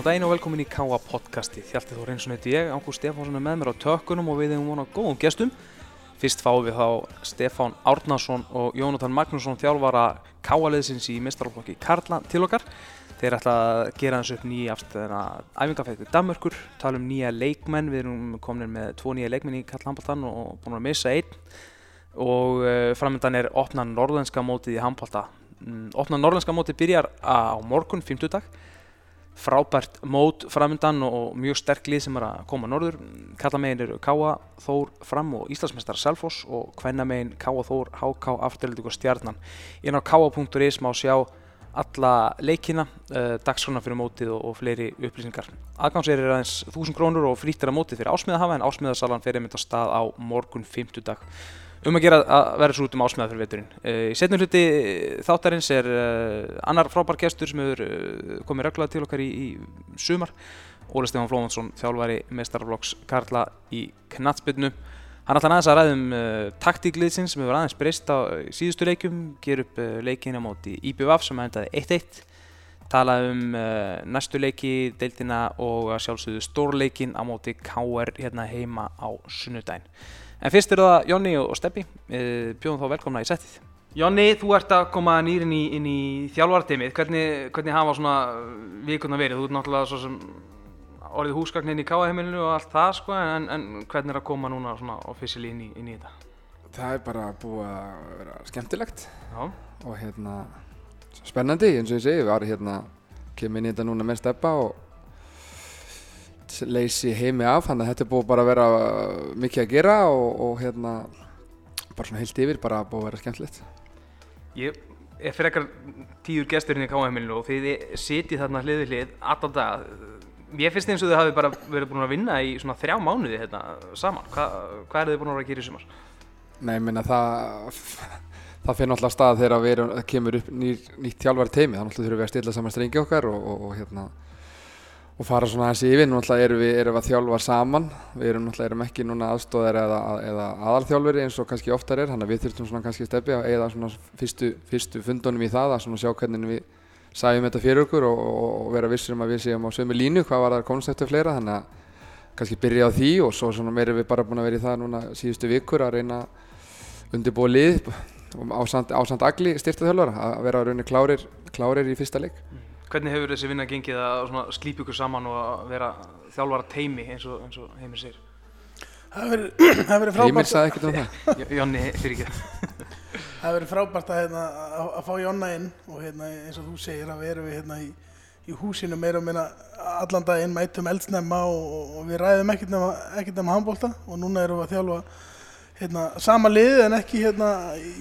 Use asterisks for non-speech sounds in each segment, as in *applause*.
Góðan daginn og velkomin í K.A. podcasti. Hjalti Þór Reynsson heiti ég, Ágúst Stefánsson er með mér á tökkunum og við hefum vona góðum gestum. Fyrst fáum við þá Stefán Árnason og Jónatan Magnússon þjálfara K.A.leðsins í mistaraflokki Karla til okkar. Þeir ætla að gera hans upp nýja afstæðina æfingafætti Danmörkur, tala um nýja leikmenn, við erum komin með tvo nýja leikmenn í Karla handbóltan og búin að missa einn. Og uh, framöndan er opna norðlenska mótið í handbólta. Mm, opna norðlenska mótið byrjar á morgun, 50 dag frábært mót framöndan og mjög sterk lið sem er að koma norður. Kallamegin eru Káa, Þór, Fram og Íslandsmeistar Selfoss og hvennamegin Káa, Þór, HK, Afturlík og Stjarnan. Inn á káa.is má sjá alla leikina, uh, dagskona fyrir mótið og, og fleiri upplýsingar. Aðgámsverið er aðeins 1000 krónur og frítir að mótið fyrir ásmiðahafa en ásmiðasalan fer einmitt á stað á morgun 50 dag um að gera að vera svo út um ásmæða fyrir veturinn. Í setnum hluti þáttarins er annar frábær gestur sem hefur komið reglaði til okkar í, í sumar. Óli Stefán Flómansson, þjálfari meistarflokks Karla í knatsbyrnu. Hann ætla aðeins að ræða um uh, taktíkliðsins sem hefur aðeins breyst á síðustu leikjum, ger upp leikina móti IBVF sem endaði 1-1. Tala um næstu leiki, deildina og sjálfsögðu stórleikin á móti KR hérna heima á sunnudaginn. En fyrst eru það Jónni og Steppi, bjóðum þá velkomna í settið. Jónni, þú ert að koma nýr inn í, inn í þjálfarteimið, hvernig, hvernig hafa svona vikuna verið? Þú ert náttúrulega svo sem orðið húsgagn inn í káaheimilinu og allt það sko, en, en hvernig er að koma núna svona officially inn í, inn í þetta? Það er bara búið að vera skemmtilegt Já. og hérna spennandi eins og ég segi, við varum hérna, kemur inn í þetta núna með Steppa og leysi heimi af þannig að þetta er búið bara að vera mikið að gera og, og hérna bara svona heilt yfir, bara búið að vera skemmtilegt Ég er fyrir ekkar tíður gesturinn í káheimilinu og þið sitið þarna hlið við hlið alltaf dag Ég finnst eins og þið hafi bara verið búin að vinna í svona þrjá mánuði hérna saman Hva, Hvað er þið búin að vera að gera í sumar? Nei, ég minna það það fyrir náttúrulega stað þegar við erum, kemur upp nýr, nýtt þjálfari teimi þannig að þurfum við að stilla saman strengi okkar og, og, og hérna og fara svona aðeins yfir, náttúrulega erum við, erum við að þjálfa saman, við erum náttúrulega erum ekki núna aðstóðar eða, eða aðalþjálfuri eins og kannski oftar er, þannig að við þurftum svona kannski stefni að eða svona fyrstu, fyrstu fundunum í það að svona sjá hvernig við sæjum þetta fyrir okkur og, og vera vissir um að við séum á sömu línu, hvað var það konceptu fleira, þannig að kannski byrja á því og svo svona meira við bara búin að vera í það núna síðustu vikur að reyna undirbúa lið ásand, ásand agli styrtaþjálfara að vera að raunni klárir, klárir í fyrsta leik. Hvernig hefur þessi vinna gengið að slípa ykkur saman og að vera þjálfara teimi eins og, eins og Heimir segir? Það hefur verið *clears throat* frábært Heimir sagði ekkert um það *laughs* Jónni, fyrir ekki Það hefur verið frábært að, hérna, að, að fá Jonna inn og hérna, eins og þú segir að við erum við hérna í, í húsinu meira og minna allan daginn mætum eldsnemma og, og við ræðum ekkert nema, nema handbólta og núna erum við að þjálfa hérna, sama liði en ekki hérna,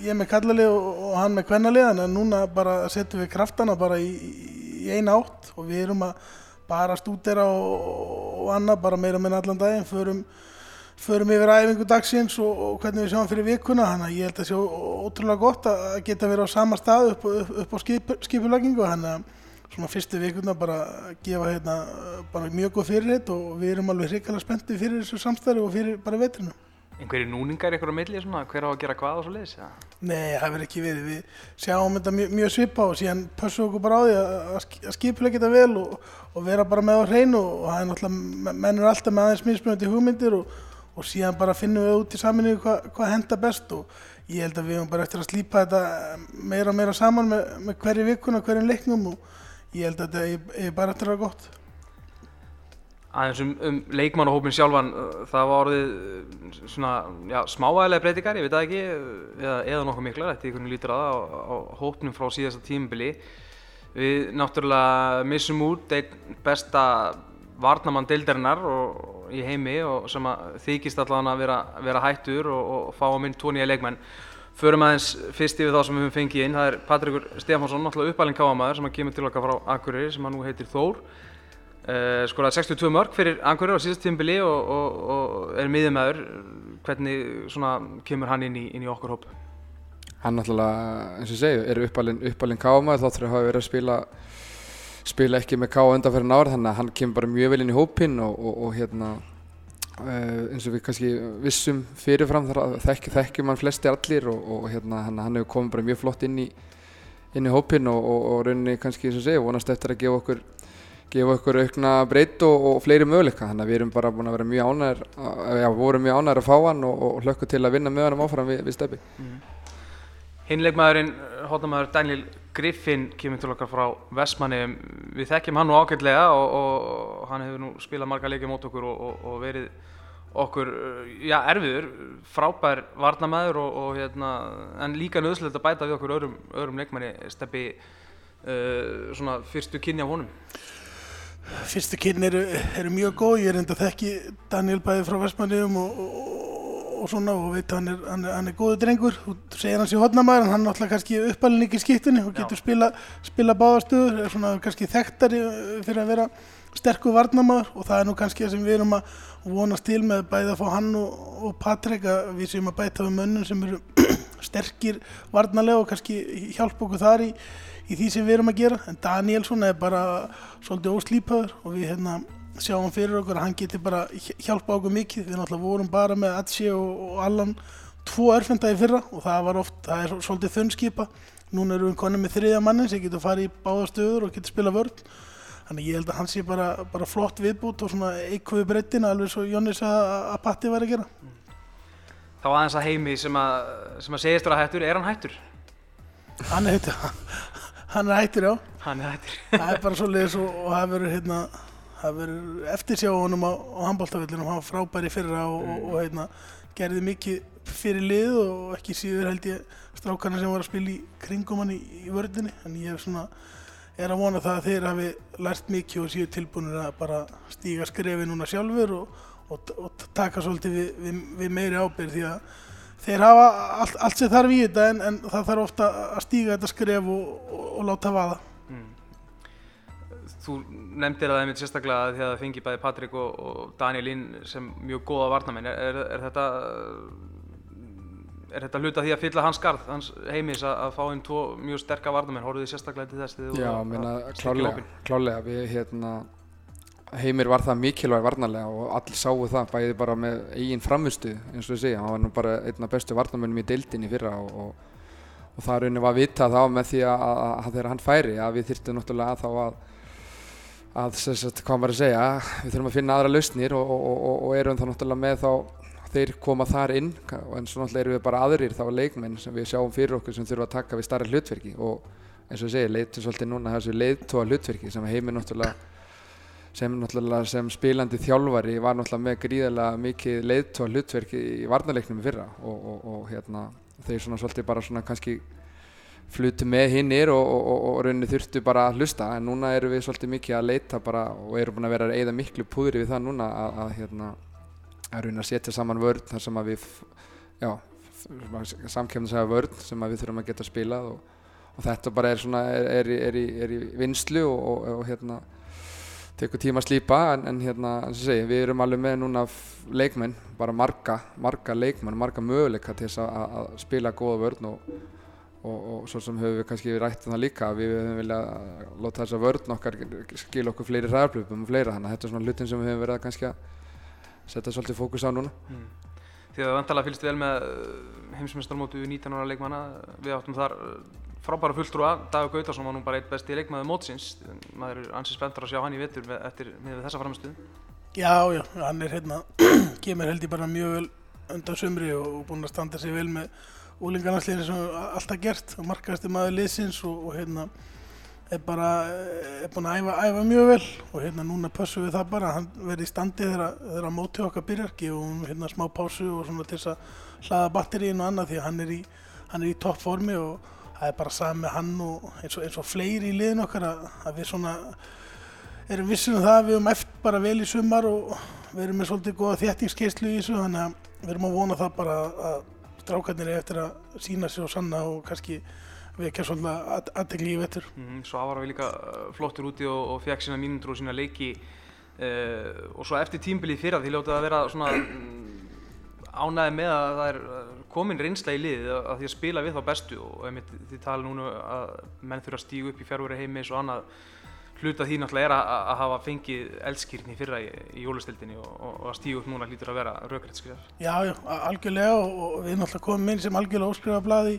ég með kallalið og, og hann með kvennalið en núna bara setjum við kraftana bara í, í eina átt og við erum að bara stúdera og, og annað bara meira með allan daginn förum, förum yfir æfingu dagsins og, og hvernig við sjáum fyrir vikuna. Þannig að ég held að það sé ótrúlega gott að geta verið á sama stað upp, upp, upp á skip, skipulagningu. Þannig að svona fyrstu vikuna bara gefa hérna bara mjög góð fyrirheit og við erum alveg hrikalega spenntið fyrir þessu samstæðu og fyrir bara vetrinu einhverju núningar ykkur á milli svona, hver á að gera hvað og svo leiðis? Nei, það verður ekki verið. Við sjáum þetta mjög, mjög svipa og síðan pössum okkur bara á því að, að skipilega geta vel og, og vera bara með á hreinu og það er náttúrulega, menn er alltaf með aðeins mismunandi hugmyndir og, og síðan bara finnum við út í saminu hvað hva henda best og ég held að við höfum bara eftir að slípa þetta meira og meira saman með, með hverju vikuna, hverjum leiknum og ég held að þetta er bara eftir að vera gott aðeins um, um leikmannahópin sjálfan það var orðið svona já, smáægilega breytingar, ég veit það ekki eða, eða nokkuð miklar, þetta er einhvern veginn lítur að á, á hópnum frá síðasta tímubili við náttúrulega missum út einn besta varnamann deildarinnar í heimi og sem þykist allavega að vera, vera hættur og, og fá að minn tvo nýja leikmenn. Förum aðeins fyrst yfir þá sem við höfum fengið inn það er Patrikur Stefansson, náttúrulega uppalinn káamæður sem kemur til okkar frá Akureyri sem hann nú heitir Þór Uh, skoraði 62 mörg fyrir Angurur á síðast tímbili og, og, og er miðjumæður hvernig svona, kemur hann inn í, inn í okkur hóp? Hann náttúrulega, eins og ég segi, er uppalinn uppalinn kámaður þá þurfa að hafa verið að spila spila ekki með ká undanferðin ár þannig að hann kemur bara mjög vel inn í hópinn og, og hérna uh, eins og við kannski vissum fyrirfram þar að þekk, þekkjum hann flesti allir og hérna hann hefur komið bara mjög flott inn í inn í hópinn og rauninni kannski, eins og ég segi, vonast eftir að gefa okkur gefa okkur aukna breytt og, og fleiri möguleika. Þannig að við erum bara búin að vera mjög ánæður já, vorum mjög ánæður að fá hann og, og hlökkum til að vinna með hann áfram við, við steppi Hinn leikmaðurinn, hóttamæður Daniel Griffin kemur til okkar frá Vestmanni við þekkjum hann nú ágætlega og, og hann hefur nú spilað marga leikið mót okkur og, verið okkur, já, erfiður frábær varnamæður hérna, en líka nöðslega að bæta við okkur öðrum, öðrum leikmanni steppi uh, svona fyrstu kynni af honum Fyrstu kynni eru, eru mjög góð, ég er enda þekki Daniel bæði frá Vestmanniðum og, og svona og veit hann er, hann er, hann er góðu drengur. Þú segir hans í hodnamæður en hann er náttúrulega kannski uppalinn ekki í skiptunni og getur spila, spila báðastöður er svona kannski þekktari fyrir að vera sterkur varnamæður og það er nú kannski það sem við erum að vonast til með bæði að fá hann og, og Patrik að við séum að bæta við mönnum sem eru *clears throat* sterkir varnarlega og kannski hjálpa okkur þar í, í því sem við erum að gera. En Danielsson er bara svolítið óslýpaður og við hérna sjáum fyrir okkur að hann geti bara hjálpa okkur mikið. Við náttúrulega vorum bara með Atsi og, og Allan tvo örfenda í fyrra og það var oft, það er svolítið þunnskipa núna erum við konið með þriðja mannin sem getur farið í báða stöður og getur spila vörð þannig ég held að hann sé bara, bara flott viðbút og svona eikvöðu breyttina alveg svo Jónni sagði að Patti var að gera. Þá aðeins að heimi sem að, sem að segist vera hættur, er hann hættur? Hann er hættur, hann er hættur já. Hann er hættur. *laughs* Það er bara svolítið og, og það verður hérna það verður eftirsjá honum á, á handbóltafellinu hann var frábæri fyrra og, og, og heitna, gerði mikið fyrir lið og ekki síður held ég strákarna sem var að spila í kringum hann í, í vördinni en ég er svona er að vona það að þeir hafi lært mikið og síður tilbúinir að bara stíga skrefi núna sjálfur og, og taka svolítið við, við, við meiri ábyrð því að þeir hafa allt, allt sem þarf í þetta en, en það þarf ofta að stíga þetta skref og láta vaða mm. Þú nefndir það einmitt sérstaklega að því að það fengi bæði Patrik og, og Daniel inn sem mjög góða varnamenn. Er, er, er þetta er þetta hluta því að fylla hans skarð, hans heimis að, að fá inn tvo mjög sterka varnamenn? Hóruð þið sérstaklega til þess? Já, minna, klálega, klálega. Við, hérna, heimir var það mikilvæg varnarlega og allir sáu það bæði bara með eigin framustu eins og ég segja. Hann var nú bara einn af bestu varnamennum í deildinni fyrra og, og, og það raunin var að vita þá með því að, að, að þegar hann færi að við þyrftum náttúrulega þá að að sagt, hvað maður að segja, við þurfum að finna aðra lausnir og, og, erum þá náttúrulega með þá þeir koma þar inn en svo náttúrulega erum við bara aðrir þá leikmenn sem við sjáum fyrir okkur sem þurfum að taka við starra hlutverki og eins og ég segi, leitum svolítið núna þessu leiðtóa hlutverki sem heimir náttúrulega sem náttúrulega sem spilandi þjálfari var náttúrulega með gríðarlega mikið leiðtóa hlutverki í varnarleiknum í fyrra og hérna þeir svona svolítið bara svona kannski flutu með hinnir og, og, og, og rauninni þurftu bara að hlusta. En núna erum við svolítið mikið að leita bara og erum búin að vera að eigða miklu púðri við það núna að, að hérna að rauninni að setja saman vörð þar sem að við já, samkjöfnislega vörð sem að við þurfum að geta spilað og þetta bara er svona er, er, er, er í vinslu og hérna tekur tíma að slípa en, en hérna eins og segi við erum alveg með núna leikmenn bara marga, marga leikmenn, marga möguleika til þess að, að spila góða vörð og og, og svo sem höfum við kannski rætt um það líka við höfum viljað láta þessa vörðn okkar skilja okkur fleiri ræðarblöfum og fleira þannig að þetta er svona hlutin sem við höfum verið að kannski að setja svolítið fókus á núna mm. Því að það vantalega fylgst vel með heimsmyndstarmótu 19 ára leikmanna við áttum þar frábæra fulltrúa. Dagur Gautarsson var nú bara eitt besti leikmaður mótsins. Maður er ansið spenntur að sjá hann í vittur með, eftir, með þessa framstöðu Já, já, hann er hérna *clears throat* kemur held ég bara mjög vel undan sömri og búinn að standa sig vel með úlingarnarsliðin sem alltaf gert og markaðasti maður liðsins og, og hérna er bara, er búin að æfa, æfa mjög vel og hérna núna pössum við það bara að hann verði í standi þegar, þegar mótið okkar byrjar, gefum hérna smá pásu og svona til þess að hlaða batterín og annað því að hann er í, í topp formi og það er bara sami hann og eins og, eins og fleiri í liðin okkar að, að við svona erum vissum um það að við erum eftir bara vel í sumar og við erum með svolítið góða þjættingskeislu í þessu þannig að við erum að vona það bara að strákarnir eftir að sína sig og sanna og kannski vekja svolítið aðtegli í vettur. Mm, svo var við líka uh, flottur úti og, og fekk sína mínundur og sína leiki uh, og svo eftir tímbilið fyrra því ljótið að vera svona ánæði með að það er uh, komin reynsla í liðið að því að spila við þá bestu og einmitt því tala núna að menn þurfa að stígu upp í fjárvöru heimis og annað hluta því náttúrulega er að, að hafa fengið eldskýrni fyrra í, í jólustildinni og, og að stígu upp núna hlýtur að vera raugrætt skriðar. Já, já, algjörlega og, og við náttúrulega komum inn sem algjörlega óskrifa blað í,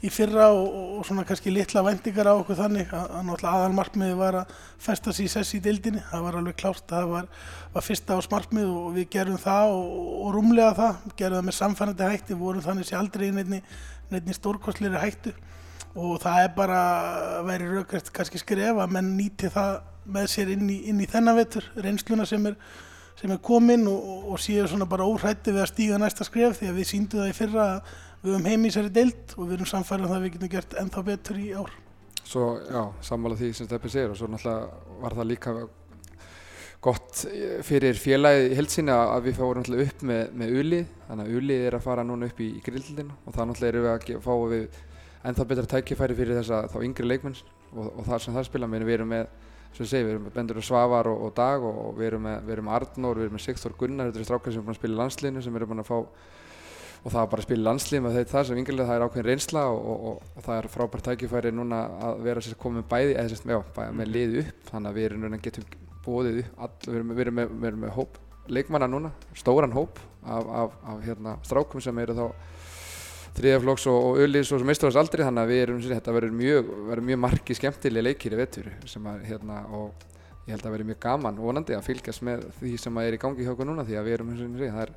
í fyrra og, og, svona kannski litla vendingar á okkur þannig að, að náttúrulega aðal markmiði var að festa sér í sessi í deildinni, það var alveg klárt að það var, var fyrsta ás markmið og við gerum það og, og rúmlega það, gerum það með samfærandi hætti, vorum þannig sé aldrei í nefni, nefni stórkostleiri hættu og það er bara að væri raukvært kannski skref að menn nýti það með sér inn í, inn í þennan vetur, reynsluna sem er, sem er komin og, og séu svona bara óhrætti við að stíga næsta skref því að við síndum það í fyrra að við höfum heim í þessari deild og við erum samfærið um það að við getum gert ennþá betur í ár. Svo, já, sammála því sem Steppi segir og svo náttúrulega var það líka gott fyrir félagið í heilsinni að við fáum náttúrulega upp með, með Uli, þannig að Uli er að fara núna upp í, í grillinu og það náttúrulega erum við að fá við ennþá betra tækifæri fyrir þessa þá yngri leikmenn og, og það sem það spila, við erum með sem ég segi, við erum með Bendur og Svavar og, og Dag og, og við erum með, með Arnór, við erum með Sigþór Gunnar, þetta er strákar sem er búin að spila í landsliðinu sem eru búin að fá og það var bara að spila landslið með þetta sem yngilega það er ákveðin reynsla og, og, og, og það er frábært tækifæri núna að vera sér komið bæði eða sérst með, með lið upp þannig að við erum núna getum bóðið upp all, við erum, við erum með, við erum með hóp leikmanna núna, stóran hóp af, af, af hérna, strákum sem eru þá þriðaflokks og öllís og meisturars aldrei þannig að við erum sér þetta verður mjög, mjög margi skemmtilega leikir í vettur sem að hérna og ég held að verður mjög gaman vonandi að fylgjast með því sem að er í gangi hjá okkur núna því að við erum, það er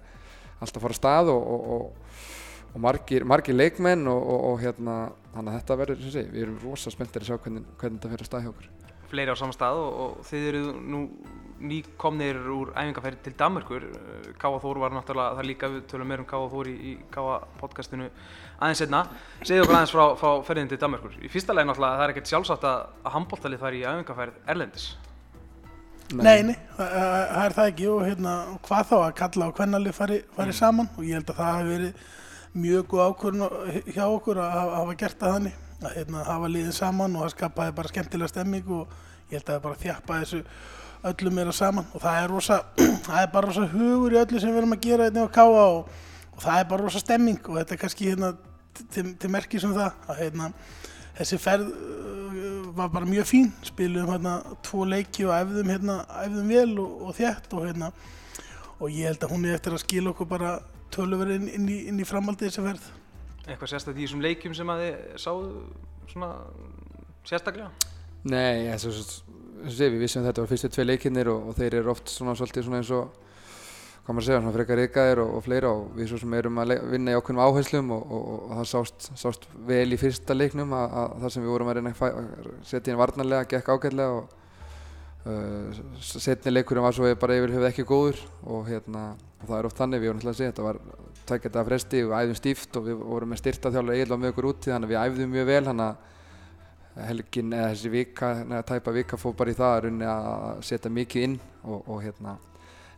alltaf að fara að stað og, og, og margir, margir leikmenn og hérna, þannig að þetta verður, sé, við erum rosa spenntir að sjá hvernig, hvernig þetta fyrir að stað hjá okkur. Fleiri á saman stað og þið eru nú nýkomnir úr æfingarferði til Danmarkur. Káa Þór var náttúrulega, það líka við tölum meir um Káa Þór í, í Káa podcastinu aðeins einna. Segðu okkur aðeins frá, frá ferðin til Danmarkur. Í fyrsta legin náttúrulega það er ekkert sjálfsagt að, handbóltalið fari í æfingarferð Erlendis. Nei, nei, það er það ekki. Og hérna, hvað þá? Að kalla á hvernalið fari, fari mm. saman? Og ég held að það hefur verið mjög góð ákvörðun hjá okkur að hafa gert það þannig. Að hérna, hafa liðið saman og það skapaði bara skemmtilega stemming og ég held að það bara þjappa þessu öllum meira saman. Og það er rosa, *clears throat* það er bara rosa hugur í öllu sem við erum að gera hérna á káa og, og það er bara rosa stemming. Og þetta er kannski hérna til, til merkis um það að hérna þessi ferð var bara mjög fín, spilum hérna tvo leiki og æfðum hérna, æfðum vel og, og þjætt og hérna og ég held að hún er eftir að skila okkur bara töluverð inn, inn í, í framaldið þessi verð. Eitthvað sérstaklega í þessum leikjum sem að þið sáðu svona sérstaklega? Nei, þess að við vissum að þetta var fyrstu tvei leikinnir og, og þeir eru oft svona svolítið svona eins og hvað maður segja, svona frekar ykkar og, og fleira og við svo sem erum að vinna í ákveðnum áherslum og, og, og það sást, sást vel í fyrsta leiknum að, að það sem við vorum að reyna að setja inn varnarlega, gekk ágæðlega og uh, setni leikurinn var svo bara yfir höfuð ekki góður og hérna, það er oft þannig, við vorum alltaf að segja, þetta var tækjað af fresti og við æfðum stíft og við vorum með styrtaþjálfur eiginlega með okkur úti þannig að við æfðum mjög vel þannig að helgin eða þessi vika, tæpa vika fór bara í það að setja mikið inn og hérna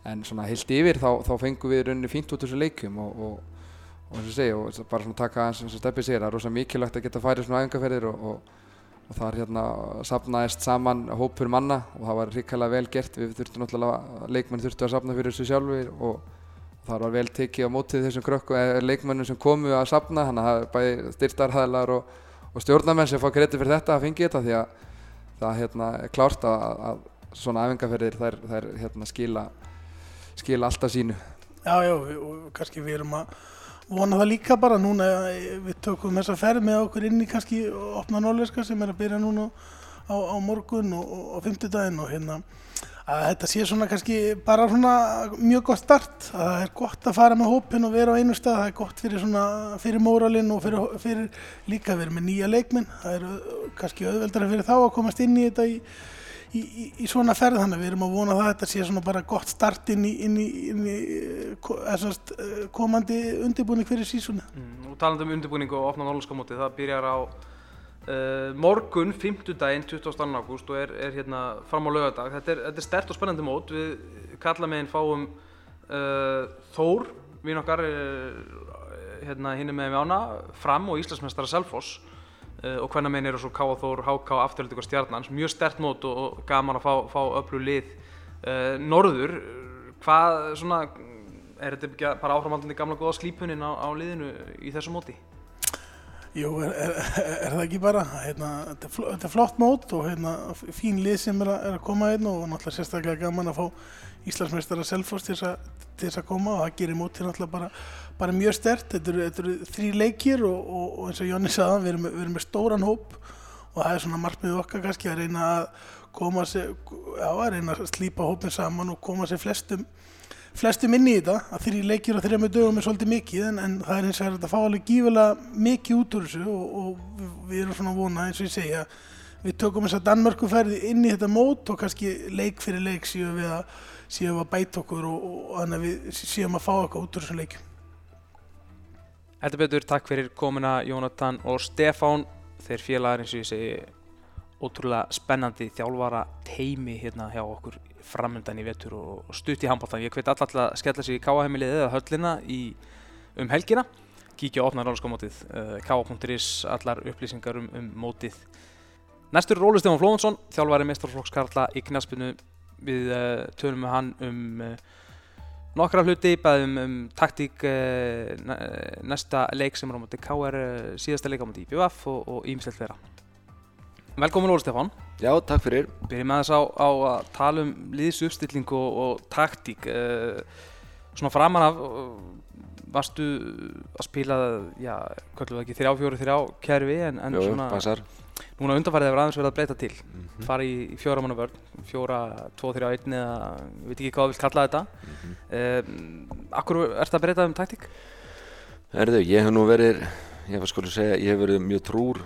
en svona heilt yfir þá, þá fengum við rauninni fínt út þessu leikum og, og, og eins og segja, og bara svona taka eins og Steppi segir, það er rosalega mikilvægt að geta færið svona æfingarferðir og, og það er hérna sapnaðist saman hópur manna og það var ríkala vel gert, við þurftum náttúrulega, leikmenn þurftu að sapna fyrir þessu sjálfur og það var vel tekið á mótið þessum krökkum, eða leikmennum sem komu að sapna, þannig að það er bæði styrtarhæðlar og stjórnarmenn sem fá kredi fyrir þetta að fengi þetta því að það hérna, er klárt að, að svona æfingarferðir þær, þær hérna, skila skila alltaf sínu. Já, já, og kannski við erum að vona það líka bara. Núna, við tökum þessa ferð með okkur inn í kannski opna norðleska sem er að byrja núna á, á morgun og, og fymtudaginn og hérna að þetta sé svona kannski bara svona mjög gott start, að það er gott að fara með hópin og vera á einu stað, það er gott fyrir svona fyrir móralinn og fyrir, fyrir líka verið með nýja leikminn, það er kannski auðveldara fyrir þá að komast inn í þetta í í, í, í svona ferð þannig við erum að vona það að þetta sé svona bara gott start inn í, inn í, inn í essast, eh, komandi undirbúning fyrir sísunni. Mm, og taland um undirbúning og opna norðlundskamóti, það byrjar á uh, morgun, 5. daginn, 22. ágúst og er, er hérna fram á lögadag. Þetta er, þetta er stert og spennandi mót, við kallameginn fáum uh, Þór, vín okkar, uh, hérna hinn er með við ána, fram og Íslandsmestara Selfoss og hvernig meginn eru svo K.A. Þór, H.K. afturhaldið og stjarnans, mjög stert mót og, gaman að fá, fá öllu lið uh, norður, hvað svona, er þetta ekki bara áframhaldandi gamla góða slípunin á, á liðinu í þessu móti? Jú, er, er, er það ekki bara, hérna, þetta, er fl þetta er flott mót og hérna, fín lið sem er að, er að koma hérna og náttúrulega sérstaklega gaman að fá Íslandsmeistara Selfoss til þess að, koma og það gerir mótið náttúrulega bara, bara mjög stert. Þetta eru, eru þrý leikir og, og, og eins og Jónni sagði, við erum, við erum með stóran hóp og það er svona markmið okkar kannski að reyna að sér, já, að reyna að slípa hópin saman og koma sér flestum flestum inn í þetta að þrjí leikir og þrejum dögum er svolítið mikið en, en það er eins og þetta fá alveg gífilega mikið út úr þessu og, og við, erum svona vonað eins og ég segja við tökum þess að Danmörku ferði inn í þetta mót og kannski leik fyrir leik síðan við að, við að bæta okkur og, og, þannig að við síðan að fá okkur út úr þessum leikum Þetta betur, takk fyrir komuna Jónatan og Stefán. Þeir félagar eins og ég segi ótrúlega spennandi þjálfara teimi hérna hjá okkur framöndan í vetur og stutt í handbóltan. Ég hveit alltaf að skella sig í káaheimilið eða höllina í, um helgina. Kíkja á opna ráðskamótið, uh, káa.is, allar upplýsingar um, um mótið. Næstur er Óli Stefán Flóðansson, þjálfari mestrarflokkskarla í Knaspinu. Við uh, tölum með hann um uh, nokkra hluti, bæðum um taktík næsta leik sem er á móti KR, síðasta leik á móti IBF og ímislegt vera. Velkomin Óli Stefán. Já, takk fyrir. Byrjum þess á, á að tala um liðsuppstilling og, og taktík. Uh, svona framan af, uh, varstu að spila, já, hvað er það ekki, þrjá, fjóru, þrjá kerfi en, en Jú, svona, passar. núna undanfarið hefur aðeins verið að breyta til. Mm -hmm. Fara í, fjóra manna vörn, fjóra, tvo, þrjá, einn eða, ég veit ekki hvað þú vilt kalla þetta. Mm -hmm. uh, akkur ert að breyta um taktík? Erðu, ég hef nú verið, ég ég hef verið mjög trúr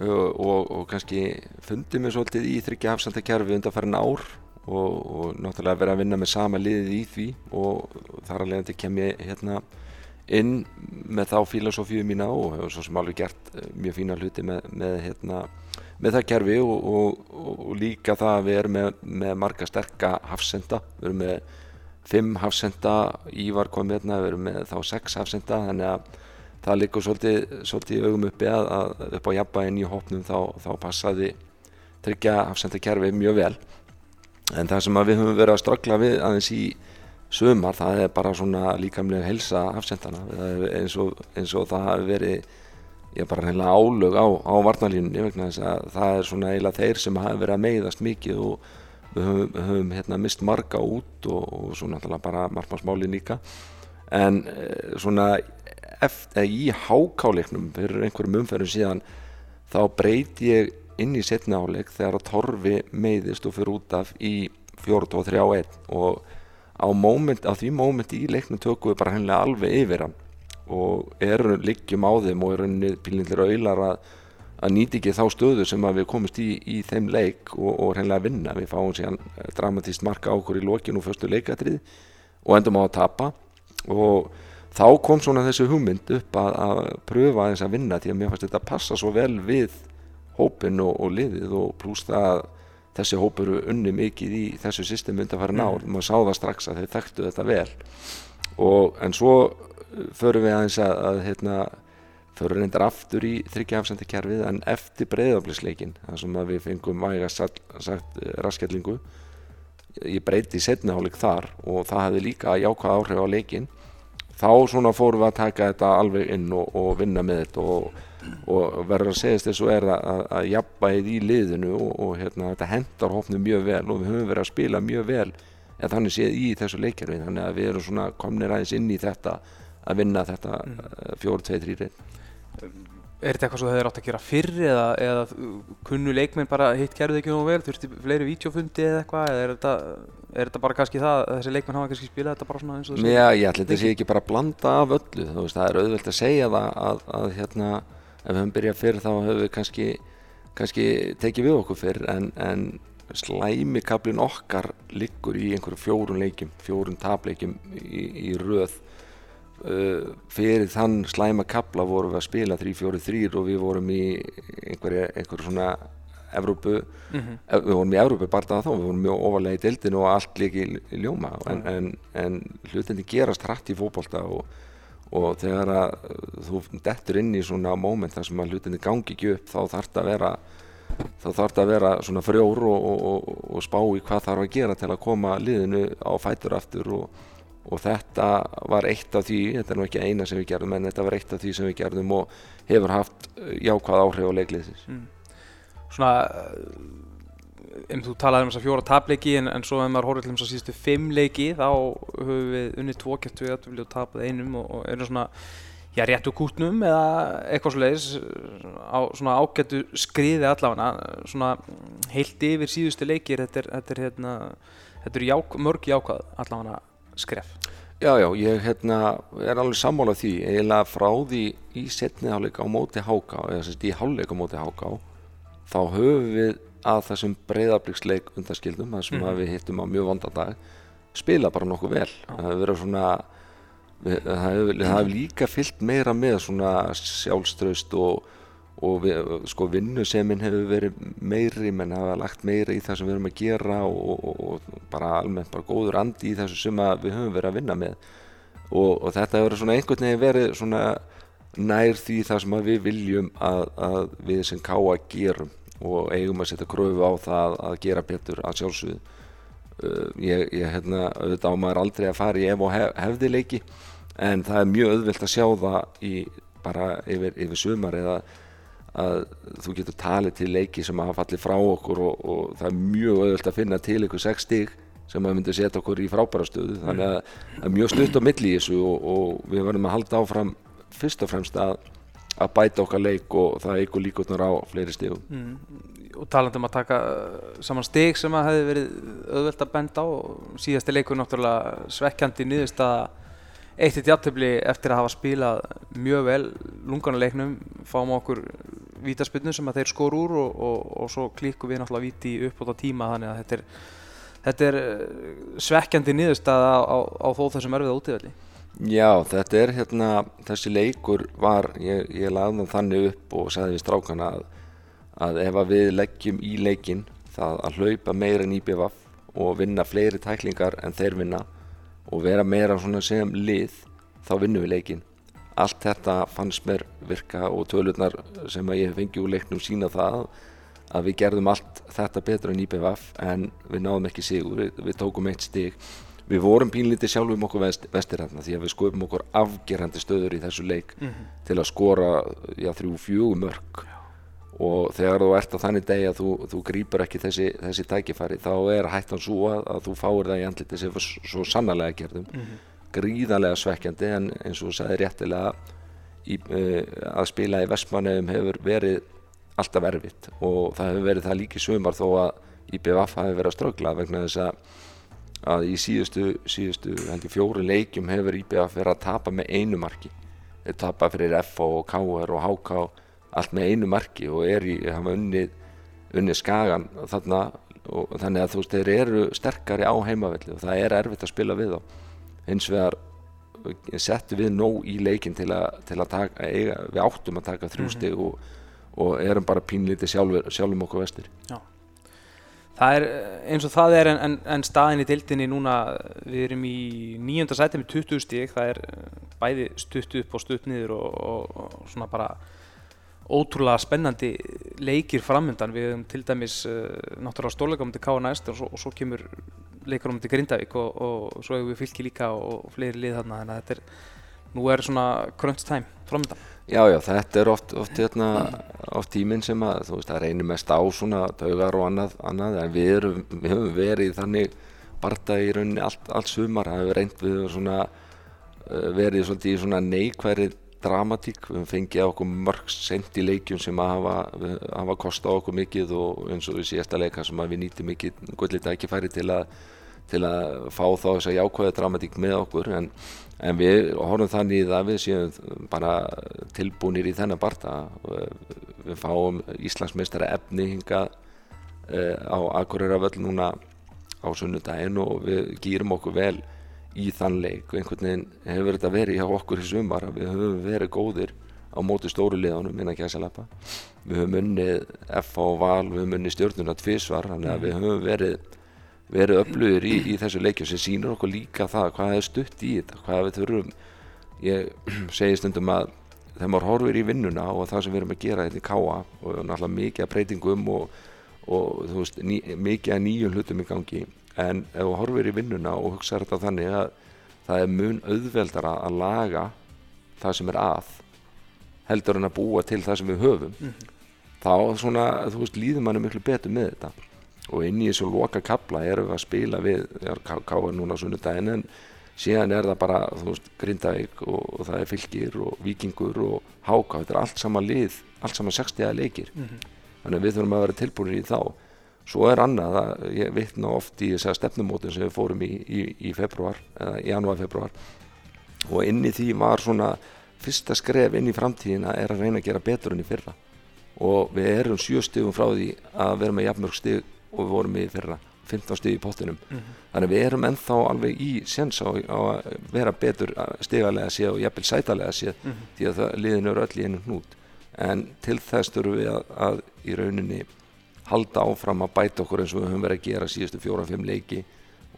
og, og, og kannski fundið mér svolítið í þryggja hafsandakerfi undanfærin ár og, og náttúrulega verið að vinna með sama liðið í því og þar alveg til kem ég hérna inn með þá filosófíu mína og hefur svo sem alveg gert mjög fína hluti með, með, hérna, með það kerfi og líka það að við erum með, með marga sterka hafsenda, við erum með fimm hafsenda, Ívar kom hérna, við erum með þá sex hafsenda þannig að það liggur svolítið, svolítið augum uppi að, að upp á jafnbæinn í hópnum þá, þá passaði tryggja hafsendakerfi mjög vel. En það sem við höfum verið að ströggla við aðeins í sömar það er bara svona líkamlega helsa hafsendana eins og, eins og það hafi verið ég bara reynilega álög á, á varnalínunni vegna þess að það er svona eiginlega þeir sem hafi verið að meiðast mikið og við höfum, höfum hérna, mist marga út og, og svo náttúrulega bara margmarsmálin líka. En svona eftir, í hákáleiknum fyrir einhverjum umferðum síðan þá breyti ég inn í setni áleik þegar að Torfi meiðist og fyrir út af í 4-2-3-1 og á, moment, á því mómenti í leiknum tökum við bara hennilega alveg yfir hann og eru liggjum á þeim og eru pílindir auðlar að, að nýti ekki þá stöðu sem við komumst í í þeim leik og, og hennilega vinna. Við fáum síðan dramatíst marka á okkur í lokinu og fyrstu leikatrið og endum á að tapa. Og þá kom svona þessi hugmynd upp að, að pröfa þess að vinna því að mér fannst þetta passa svo vel við hópin og, og liðið og pluss það að þessi hópur unni mikið í þessu systemi undan fara nár, mm. maður sá það strax að þeir þekktu þetta vel. Og en svo förum við aðeins að, að hérna, förum reyndar aftur í þryggjaafsendakerfið en eftir breyðaflisleikin þar sem við fengum væga sagt, sagt raskjallingu ég breyti setnihálik þar og það hefði líka jákvæð áhrif á leikin þá svona fórum við að taka þetta alveg inn og, og vinna með þetta og, og verður að segja þess að er að, að jafnbæðið í liðinu og, og hérna, þetta hendar hófnum mjög vel og við höfum verið að spila mjög vel en þannig séð í þessu leikjarfi þannig að við erum svona komnir aðeins inn í þetta að vinna þetta fjóru, tvei, þrýri Er þetta eitthvað svo þeir átt að gera fyrr eða, eða kunnu leikmenn bara hitt gerðu ekki nú vel, þurfti fleiri vítjófundi eða eitthvað eða er þetta, er þetta bara kannski það að þessi leikmenn hafa kannski spilað þetta bara svona eins og þessi? Já, ég ætla þetta sé ekki bara að blanda af öllu, þú veist, það er auðvelt að segja það að, að hérna, ef við höfum byrjað fyrr þá höfum við kannski, kannski tekið við okkur fyrr en, en slæmikablin okkar liggur í einhverju fjórun leikjum, fjórun tapleikjum í, í röð Uh, fyrir þann slæma kapla vorum við að spila 3-4-3 og við vorum í einhverju einhver svona Evrópu, mm -hmm. við vorum í Evrópu bara þá, við vorum mjög ofalega í deildinu og allt líki í ljóma. En, en, en hlutinni gerast hrætt í fókbólta og, og þegar að þú dettur inn í svona móment þar sem að hlutinni gangi ekki upp þá þarf þetta að vera þá þarf þetta að vera svona frjór og, og, og spá í hvað þarf að gera til að koma liðinu á fætur aftur og og þetta var eitt af því, þetta er nú ekki eina sem við gerðum en þetta var eitt af því sem við gerðum og hefur haft uh, jákvæð áhrif á leikliðsins Mm. Svona, uh, um þú talaði um þess að fjóra tapleiki en, en svo ef maður horfður til þess að síðustu fimm leiki þá höfum við unnið tvo kæftu við að og tapað einum og, og erum svona já, réttu kútnum eða eitthvað svo leiðis á svona ágættu skriði allavega svona heilt yfir síðustu leikir þetta er, þetta er, hérna, þetta er ják, mörg jákvæð allavega skref? Já, já, ég hérna, er alveg sammála því. Eiginlega frá því í setni hálfleik á móti háká eða sérst í hálfleik á móti háká þá höfum við að þessum breyðabliksleik undaskildum þar sem mm. við hittum á mjög vondan dag spila bara nokkuð vel. Það hefur verið svona við, það hefur, það hefur líka fyllt meira með svona sjálfströst og, og við, sko vinnusemin hefur verið meiri menn hafa lagt meira í það sem við erum að gera og, og, og bara almennt bara góður andi í þessu sem við höfum verið að vinna með. Og, og þetta hefur svona einhvern veginn verið svona nær því það sem við viljum að, að við sem káa gerum og eigum að setja kröfu á það að gera betur að sjálfsögðu. Uh, ég, ég hérna auðvitað á maður aldrei að fara í ef og hef, hefði leiki en það er mjög auðvelt að sjá það í bara yfir, yfir sumar eða að þú getur talið til leiki sem hafa fallið frá okkur og, og það er mjög auðvelt að finna til ykkur sex stig sem að myndi setja okkur í frábæra stöðu þannig að það er mjög stutt á milli í þessu og, og við verðum að halda áfram fyrst og fremst að, að bæta okkar leik og það eigur líkotnar á fleiri stigum mm. og talandi um að taka uh, saman stig sem að hefði verið auðvelt að benda á og síðasti leikur náttúrulega svekkjandi niðurst að eitt eitt jafntöfli eftir að hafa spilað mjög vel lunganuleiknum fáum okkur vítaspilnu sem að þeir skor úr og, og, og svo klíkum við náttúrulega víti upp á það tíma þannig að þetta er, þetta er uh, svekkjandi niðurst að á, á, þó þessum erfiða útíðvelli Já, þetta er hérna, þessi leikur var, ég, ég lagði þannig upp og sagði við strákana að, að ef að við leggjum í leikin það að hlaupa meira en IBVF og vinna fleiri tæklingar en þeir vinna og vera meira svona sem lið, þá vinnum við leikin. Allt þetta fannst mér virka og tölurnar sem að ég fengi úr leiknum sína það að við gerðum allt þetta betur en IBVF en við náðum ekki sigur, við, við tókum eitt stig. Við vorum pínlítið sjálfum okkur vest, vestir hérna því að við sköpum okkur afgerandi stöður í þessu leik til að skora þrjú fjögur mörg og þegar þú ert á þannig degi að þú, þú grýpur ekki þessi, þessi tækifæri þá er hættan svo að, að þú fáir það í andliti sem svo sannarlega gerðum. Gríðarlega svekkjandi en eins og þú sagði réttilega í, uh, að spila í Vestmannefum hefur verið alltaf erfitt. Og það hefur verið það líki sumar þó að IBVF hafi verið að ströggla vegna þess að að í síðustu, síðustu fjóru leikjum hefur IBF verið að tapa með einu marki. Þeir tapa fyrir FO og KR og HK allt með einu marki og er í, hafa unnið unnið skagan þarna og þannig að þú veist þeir eru sterkari á heimavelli og það er erfitt að spila við þá. Hins vegar settu við nóg í leikin til að, til að taka, eiga, við áttum að taka þrjú stig og, og erum bara pínlítið sjálfur, sjálfum okkur vestir. Það er eh, eins og það er en, en, en staðin í dildinni núna, við erum í nýjönda sæti með 20 stík, það er eh, bæði stutt upp og stutt niður og, og, og svona bara ótrúlega spennandi leikir framöndan, við hefum til dæmis uh, náttúrulega stórleika um til K.A. næst og svo, og svo kemur leikar um til Grindavík og, og svo hefur við fylki líka og, og fleiri lið þarna, þannig að þetta er, nú er svona crunch time framöndan. Já, já, þetta er oft, oft, hérna, oft tíminn sem að, þú veist, það reynir mest á svona taugar og annað, annað en við, erum, við höfum verið þannig barda í rauninni allt, allt sumar, það hefur reynd við svona, uh, verið svolítið í svona neikværi dramatík, við höfum fengið á okkur mörg sent í leikjum sem að hafa, hafa kostað okkur mikið og eins og í síðasta leika sem að við nýttum mikið gullið tækifæri til að til að fá þá þessa jákvæða dramatík með okkur. En, en við horfum þannig að við séum bara tilbúinir í þennan barta við fáum Íslandsmeistara efni hinga uh, á Akureyra völl núna á sunnudaginn og við gýrum okkur vel í þann leik. Og einhvern veginn hefur þetta verið hjá okkur í sumar að við höfum verið góðir á móti stóru liðanum innan Gæsalappa við höfum unnið F og Val, við höfum unnið stjórnuna tvísvar þannig að við höfum verið verið öflugir í, í þessu leikjum sem sýnur okkur líka það hvað er stutt í þetta, hvað við þurfum. Ég *clears throat* segi stundum að þegar maður horfir í vinnuna og það sem við erum að gera þetta í káa og náttúrulega mikið að breytingum og, og veist, ný, mikið að nýjum hlutum í gangi en ef þú horfir í vinnuna og hugsaður þetta þannig að, það er mun auðveldara að laga það sem er að heldur en að búa til það sem við höfum. Þá svona, þú veist, líður manni miklu betur með þetta. Og inn í þessu loka kapla erum við að spila við Káa núna á sunnudaginn en síðan er það bara, þú veist, Grindavík og, og það er fylgir og vikingur og háka, þetta er allt sama lið allt sama 60 leikir. Þannig að við þurfum að vera tilbúinir í þá svo er annað að ég vitna oft í þess að stefnumótin sem við fórum í í, í februar, eða januar februar og inn í því var svona fyrsta skref inn í framtíðina er að reyna að gera betur enn í fyrra. Og við erum sjö stigum frá því að vera með jafnmörg stig og við vorum í fyrra 15 stig í pottinum. Þannig að við erum ennþá alveg í sens á, á að vera betur stigalega séð og jafnvel sætalega séð því að það liðinu eru öll í einu hnút. En til þess þurfum við að, að í rauninni halda áfram að bæta okkur eins og við höfum verið að gera síðustu fjóra-fimm leiki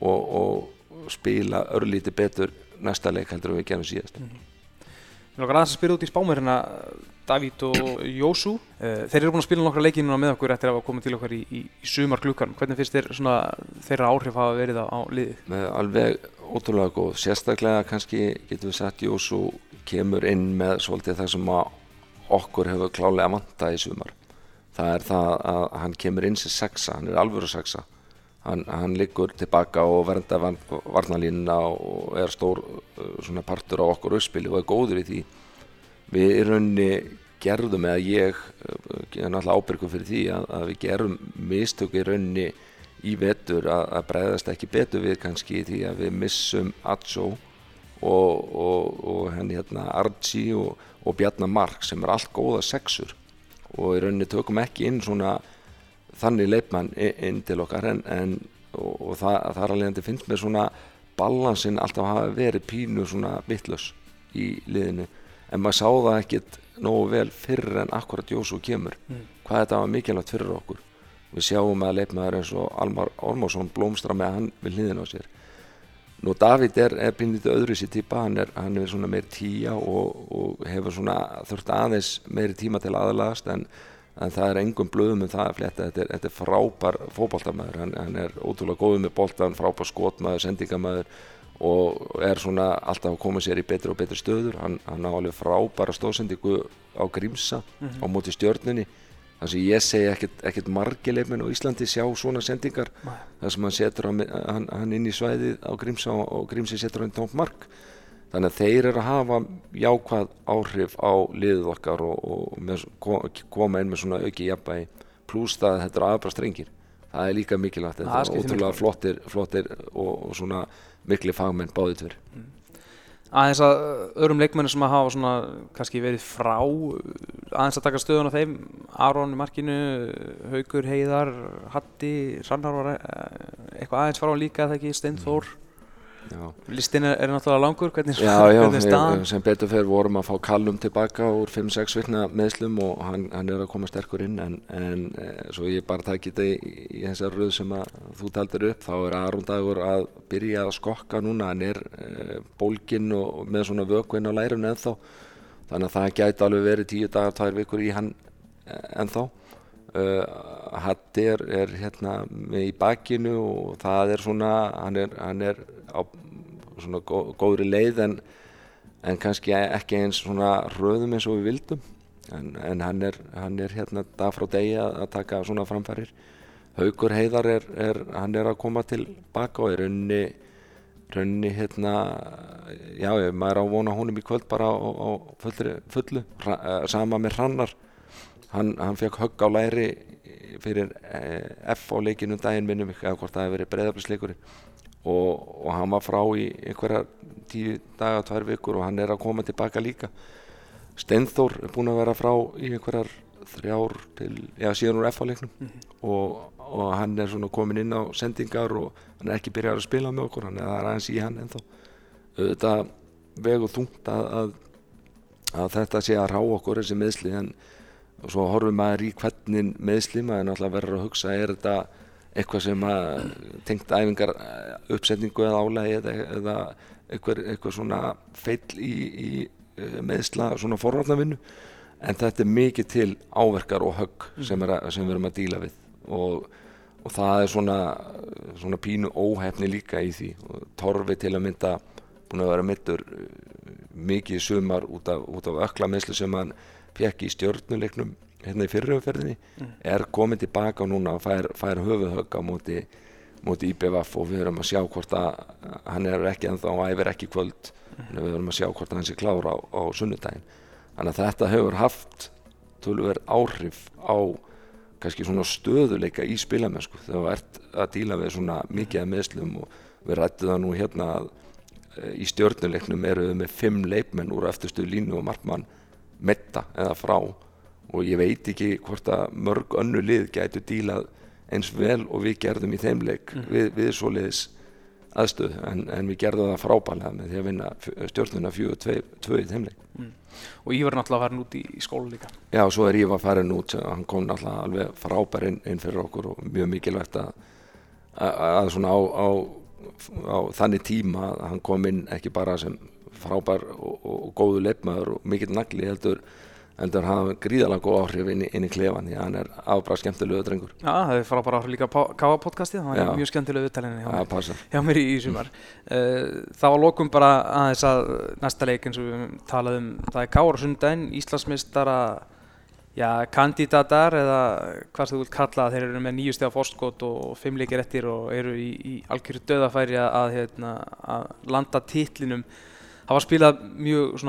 og, og spila örlíti betur næsta leik heldur við gerum síðast. Mér langar aðeins að spyrja út í spámurina Davíð og Jósú. Uh, Þeir eru búin að spila nokkra leiki núna með okkur eftir að hafa komið til okkar í, í, í sumar klukkan Hvernig finnst þér svona þeirra áhrif hafa verið á, á liðið? með alveg ótrúlega góð. Sérstaklega kannski getum við sagt Jósú kemur inn með svolítið það sem okkur hefur klálega vanta í sumar það er það að hann kemur inn sem sexa, hann er alvöru sexa. Hann, hann liggur tilbaka og verða varnalínuna og er stór uh, svona partur á okkur auðspili og er góður í því. Við í rauninni gerðum eða ég uh, er náttúrulega ábyrgur fyrir því að, að við gerum mistök í rauninni í vetur að, að bregðast ekki betur við kannski því að við missum Atsó og, og, og henni hérna Archie og, og Bjarnar Mark sem er allt góða sexur og í rauninni tökum ekki inn svona þannig leipmann inn til okkar en, en og, og það, það er alveg finnst mér svona balansin alltaf hafa verið pínu svona vittlös í liðinu. En maður sá það ekkit nógu vel fyrir en akkurat Jósú kemur. Hvað þetta var mikilvægt fyrir okkur. Við sjáum að leipmaður eins og Almar Ormarsson blómstra með hann við hliðin á sér Nú Davíð er, er pínlítið öðru sér típa, hann er, hann er svona meir tíja og, og hefur svona þurft aðeins meiri tíma til aðlagast en, en það er engum blöðum um það að fletta, þetta er, þetta er frábær fótboltamæður, hann, hann er ótrúlega góður með boltan, frábær skotmaður, sendingamæður og er svona alltaf að koma sér í betri og betri stöður, hann, hann á alveg frábæra stóðsendingu á Grímsa á móti stjörnunni, þar sem ég segi ekkert, ekkert margileifmenn á Íslandi sjá svona sendingar. Nei. þar sem hann setur hann, hann, hann inn í svæðið á Grímsa og, Grímsi setur hann tómt mark. Þannig að þeir eru að hafa jákvæð áhrif á liðið okkar og, og með, ko- koma inn með svona auki jafnvægi. Pluss það að þetta eru aðbra strengir. Það er líka mikilvægt, þetta er ótrúlega flottir, flottir og, og svona mikli fagmenn báðið tver Aðeins að öðrum leikmennir sem að hafa svona kannski verið frá aðeins að taka stöðun á þeim Aron í markinu, Haugur, Heiðar Hatti, Rannar var uh, eitthvað aðeins frá líka eða ekki, Steinþór? Já, Listin er, er náttúrulega langur, hvernig, já, *laughs* já hvernig er staðan? ég, sem betur fyrir vorum að fá Kallum tilbaka úr 5-6 vikna meðslum og hann, hann er að koma sterkur inn en, en e, svo ég bara takk þetta í, í þessar röð sem að þú taldir upp þá er Aron Dagur að byrja að skokka núna, hann er e, bólginn og með svona vökuinn á lærun ennþá þannig að það gæti alveg verið tíu dagar, tvær vikur í hann e, ennþá Uh, Hatti er, er hérna í bakinu og það er svona hann er, hann er á svona gó, góðri leið en, en kannski ekki eins svona röðum eins og við vildum. En, en hann, er, hann er hérna dag frá degi að, taka svona framfærir Haukur Heiðar er, er hann er að koma til baka og er raunni raunni hérna já, maður er á vona honum í kvöld bara á, á fullri, fullu Ra, eh, sama með Hrannar. Hann, hann fekk högg á læri fyrir eh, F á leikinu daginn minnum eða hvort það hefur verið breyðaflisleikurinn og, og hann var frá í einhverja tíu daga, tvær vikur og hann er að koma tilbaka líka. Steinþór er búinn að vera frá í einhverjar þrjár til, já síðan úr F á leiknum. Og, og hann er svona komin inn á sendingar og hann er ekki byrjað að spila með okkur, hann er aðeins í hann ennþá. Auðvitað vegu þungt að, að, að þetta sé að rá okkur þessi meðsli en svo horfum maður í hvernig meðsli maður náttúrulega verður að hugsa er þetta eitthvað sem að tengt æfingar eh, uppsetningu eða álægi eða, eða eitthvað, eitthvað svona feill í, í eh, meðsla svona forvarnavinnu. En þetta er mikið til áverkar og högg sem, er að, sem við erum að díla við. Og, og það er svona, svona pínu óhefni líka í því. Og torfi til að mynda búin að vera mittur mikið í sumar út af, af ökla meðslu sem hann fekk í stjórnuleiknum hérna í fyriröfverðinni er komin tilbaka núna og fær, fær höfuðhögg á móti, móti IBVF og við erum að sjá hvort að hann er ekki ennþá og æfir ekki kvöld. En við erum að sjá hvort að hann sé klára á, á sunnudaginn. Þannig að þetta hefur haft tölverð áhrif á kannski svona stöðuleika í spilamennsku. Þegar þú ert að díla við svona mikið meðslum og við rættum það nú hérna að e, í stjórnuleiknum eru við með fimm leipmenn úr eftirstu línu og markmann metta eða frá og ég veit ekki hvort að mörg önnu lið gætu dílað eins vel og við gerðum í þeim leik mm. við, við svo liðis aðstöð en, en við gerðum það frábælega með því að vinna stjórnuna fjögur tvö í þeim leik mm. og Ívar náttúrulega farin út í, í skólu líka Já, svo er Ívar farin út hann kom náttúrulega alveg frábær inn, inn fyrir okkur og mjög mikilvægt að, að, að svona á, á, á þannig tíma að hann kom inn ekki bara sem frábær og, og, og góðu leifmaður og mikill nagli heldur heldur hafa gríðalega góð áhrif inn í, inn í klefan því að hann er afbráð skemmtilegu drengur. Já, það er frábæra áhrif líka á K-podcastið það er mjög skemmtilegu viðtælinni hjá, hjá mér í, í sumar uh, Það var lokum bara aðeins að næsta leik eins og við talaðum það er K-ar sundaginn, Íslandsmistara kandidatar eða hvað þú vilt kalla þeir eru með nýju steg á fórskot og fimm leikir eftir og eru í, í algjörðu döðafæri að, hérna, að landa títlinum það var spilað mjög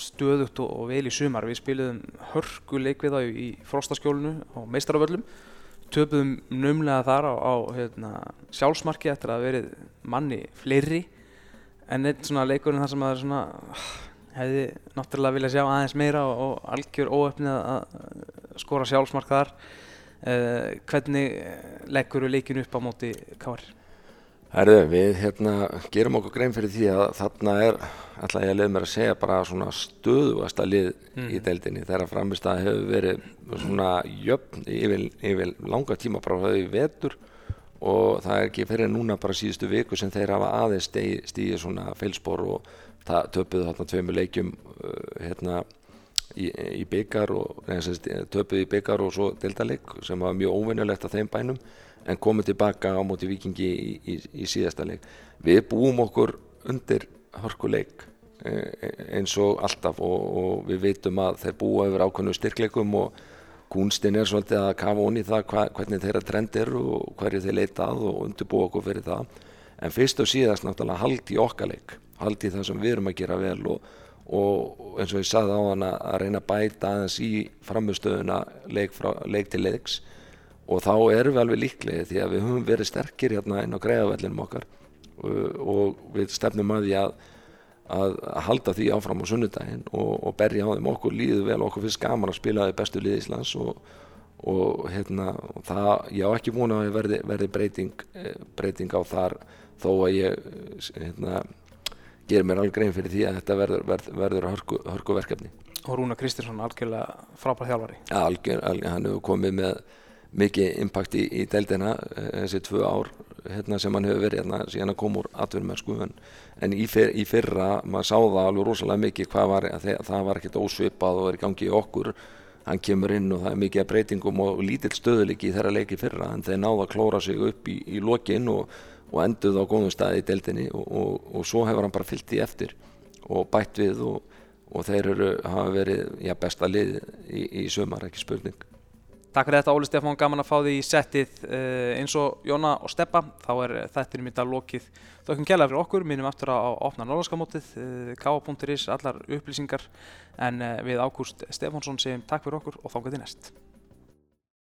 stöðugt og, og vel í sumar. Við spiliðum hörkuleik við það í frostaskjólinu á meistaraföllum töpuðum numlega þar á, á hérna, sjálfsmarki eftir að verið manni fleiri. En eitt svona leikurinn þar sem að svona, hefði náttúrulega viljað sjá aðeins meira og, og algjör óöfnið að skora sjálfsmark þar. Eh, hvernig leggur við leikinu upp á móti Kári? Herðu, við hérna gerum okkur grein fyrir því að þarna er, ætla ég að leiða mér að segja, bara svona stöðuasta lið mm. í deildinni þegar framist að hefur verið svona jöfn yfir, yfir langa tíma bara á þau vetur og það er ekki fyrir núna bara síðustu viku sem þeir hafa aðeins stíði svona feilspor og töpuðu þarna tveimu leikjum uh, hérna í, í byggar og töpuðu í byggar og svo deildaleg sem var mjög óvinnulegt að þeim bænum en komum tilbaka á móti vikingi í, í, í síðasta leik við búum okkur undir hörkuleik e, eins og alltaf. Og, og við veitum að þeir búa yfir ákveðnu styrkleikum og kúnstin er svolítið að kafa onni það hva, hvernig þeirra trend er og hverju þeir leita að og undirbúa okkur fyrir það. En fyrst og síðast náttúrulega haldi okkaleik haldi það sem við erum að gera vel og, og eins og ég sagði á hann að reyna að bæta aðeins í framhustöðuna leik, leik til leiks. Og þá erum við alveg líklega því að við höfum verið sterkir hérna inn á greiðavellinum okkar og, og við stefnum að því að, að, að halda því áfram á sunnudaginn og, og berja á þeim. Okkur líðu vel okkur finnst gaman að spila í bestu lið Íslands og, og hérna það, ég á ekki vona að verði, verði breyting, eh, breyting á þar þó að ég hérna, ger mér alveg grein fyrir því að þetta verður, verður, verður hörku, hörku verkefni Og Rúna Kristinsson, algjörlega frábær þjálfari. Ja, algjör, algjör, hann hefur komið með mikið impact í, í deildina eh, þessi tvö ár hérna, sem hann hefur verið hérna, síðan að koma úr atvinnumennsku en, en í, fyr, í fyrra maður sá það alveg rosalega mikið hvað var það, var ekkert ósvipað og er í gangi í okkur. Hann kemur inn og það er mikið breytingum og lítill stöðuleiki í þeirra leiki fyrra en þeir náða að klóra sig upp í, í lokin og, og enduð á góðum staði í deildinni og, og, og svo hefur hann bara fyllt í eftir og bætt við og þeir eru, hafa verið já, besta lið í, í sömar, ekki spurning Takk fyrir þetta Óli Stefán, gaman að fá því í settið uh, eins og Jóna og Steppa þá er þettinum í dag lokið. Þökkum kjærlega fyrir okkur, minnum aftur á opna norðarskamótið, eh, k.is, allar upplýsingar. En við Ágúst Stefánsson segjum takk fyrir okkur og þángu til næst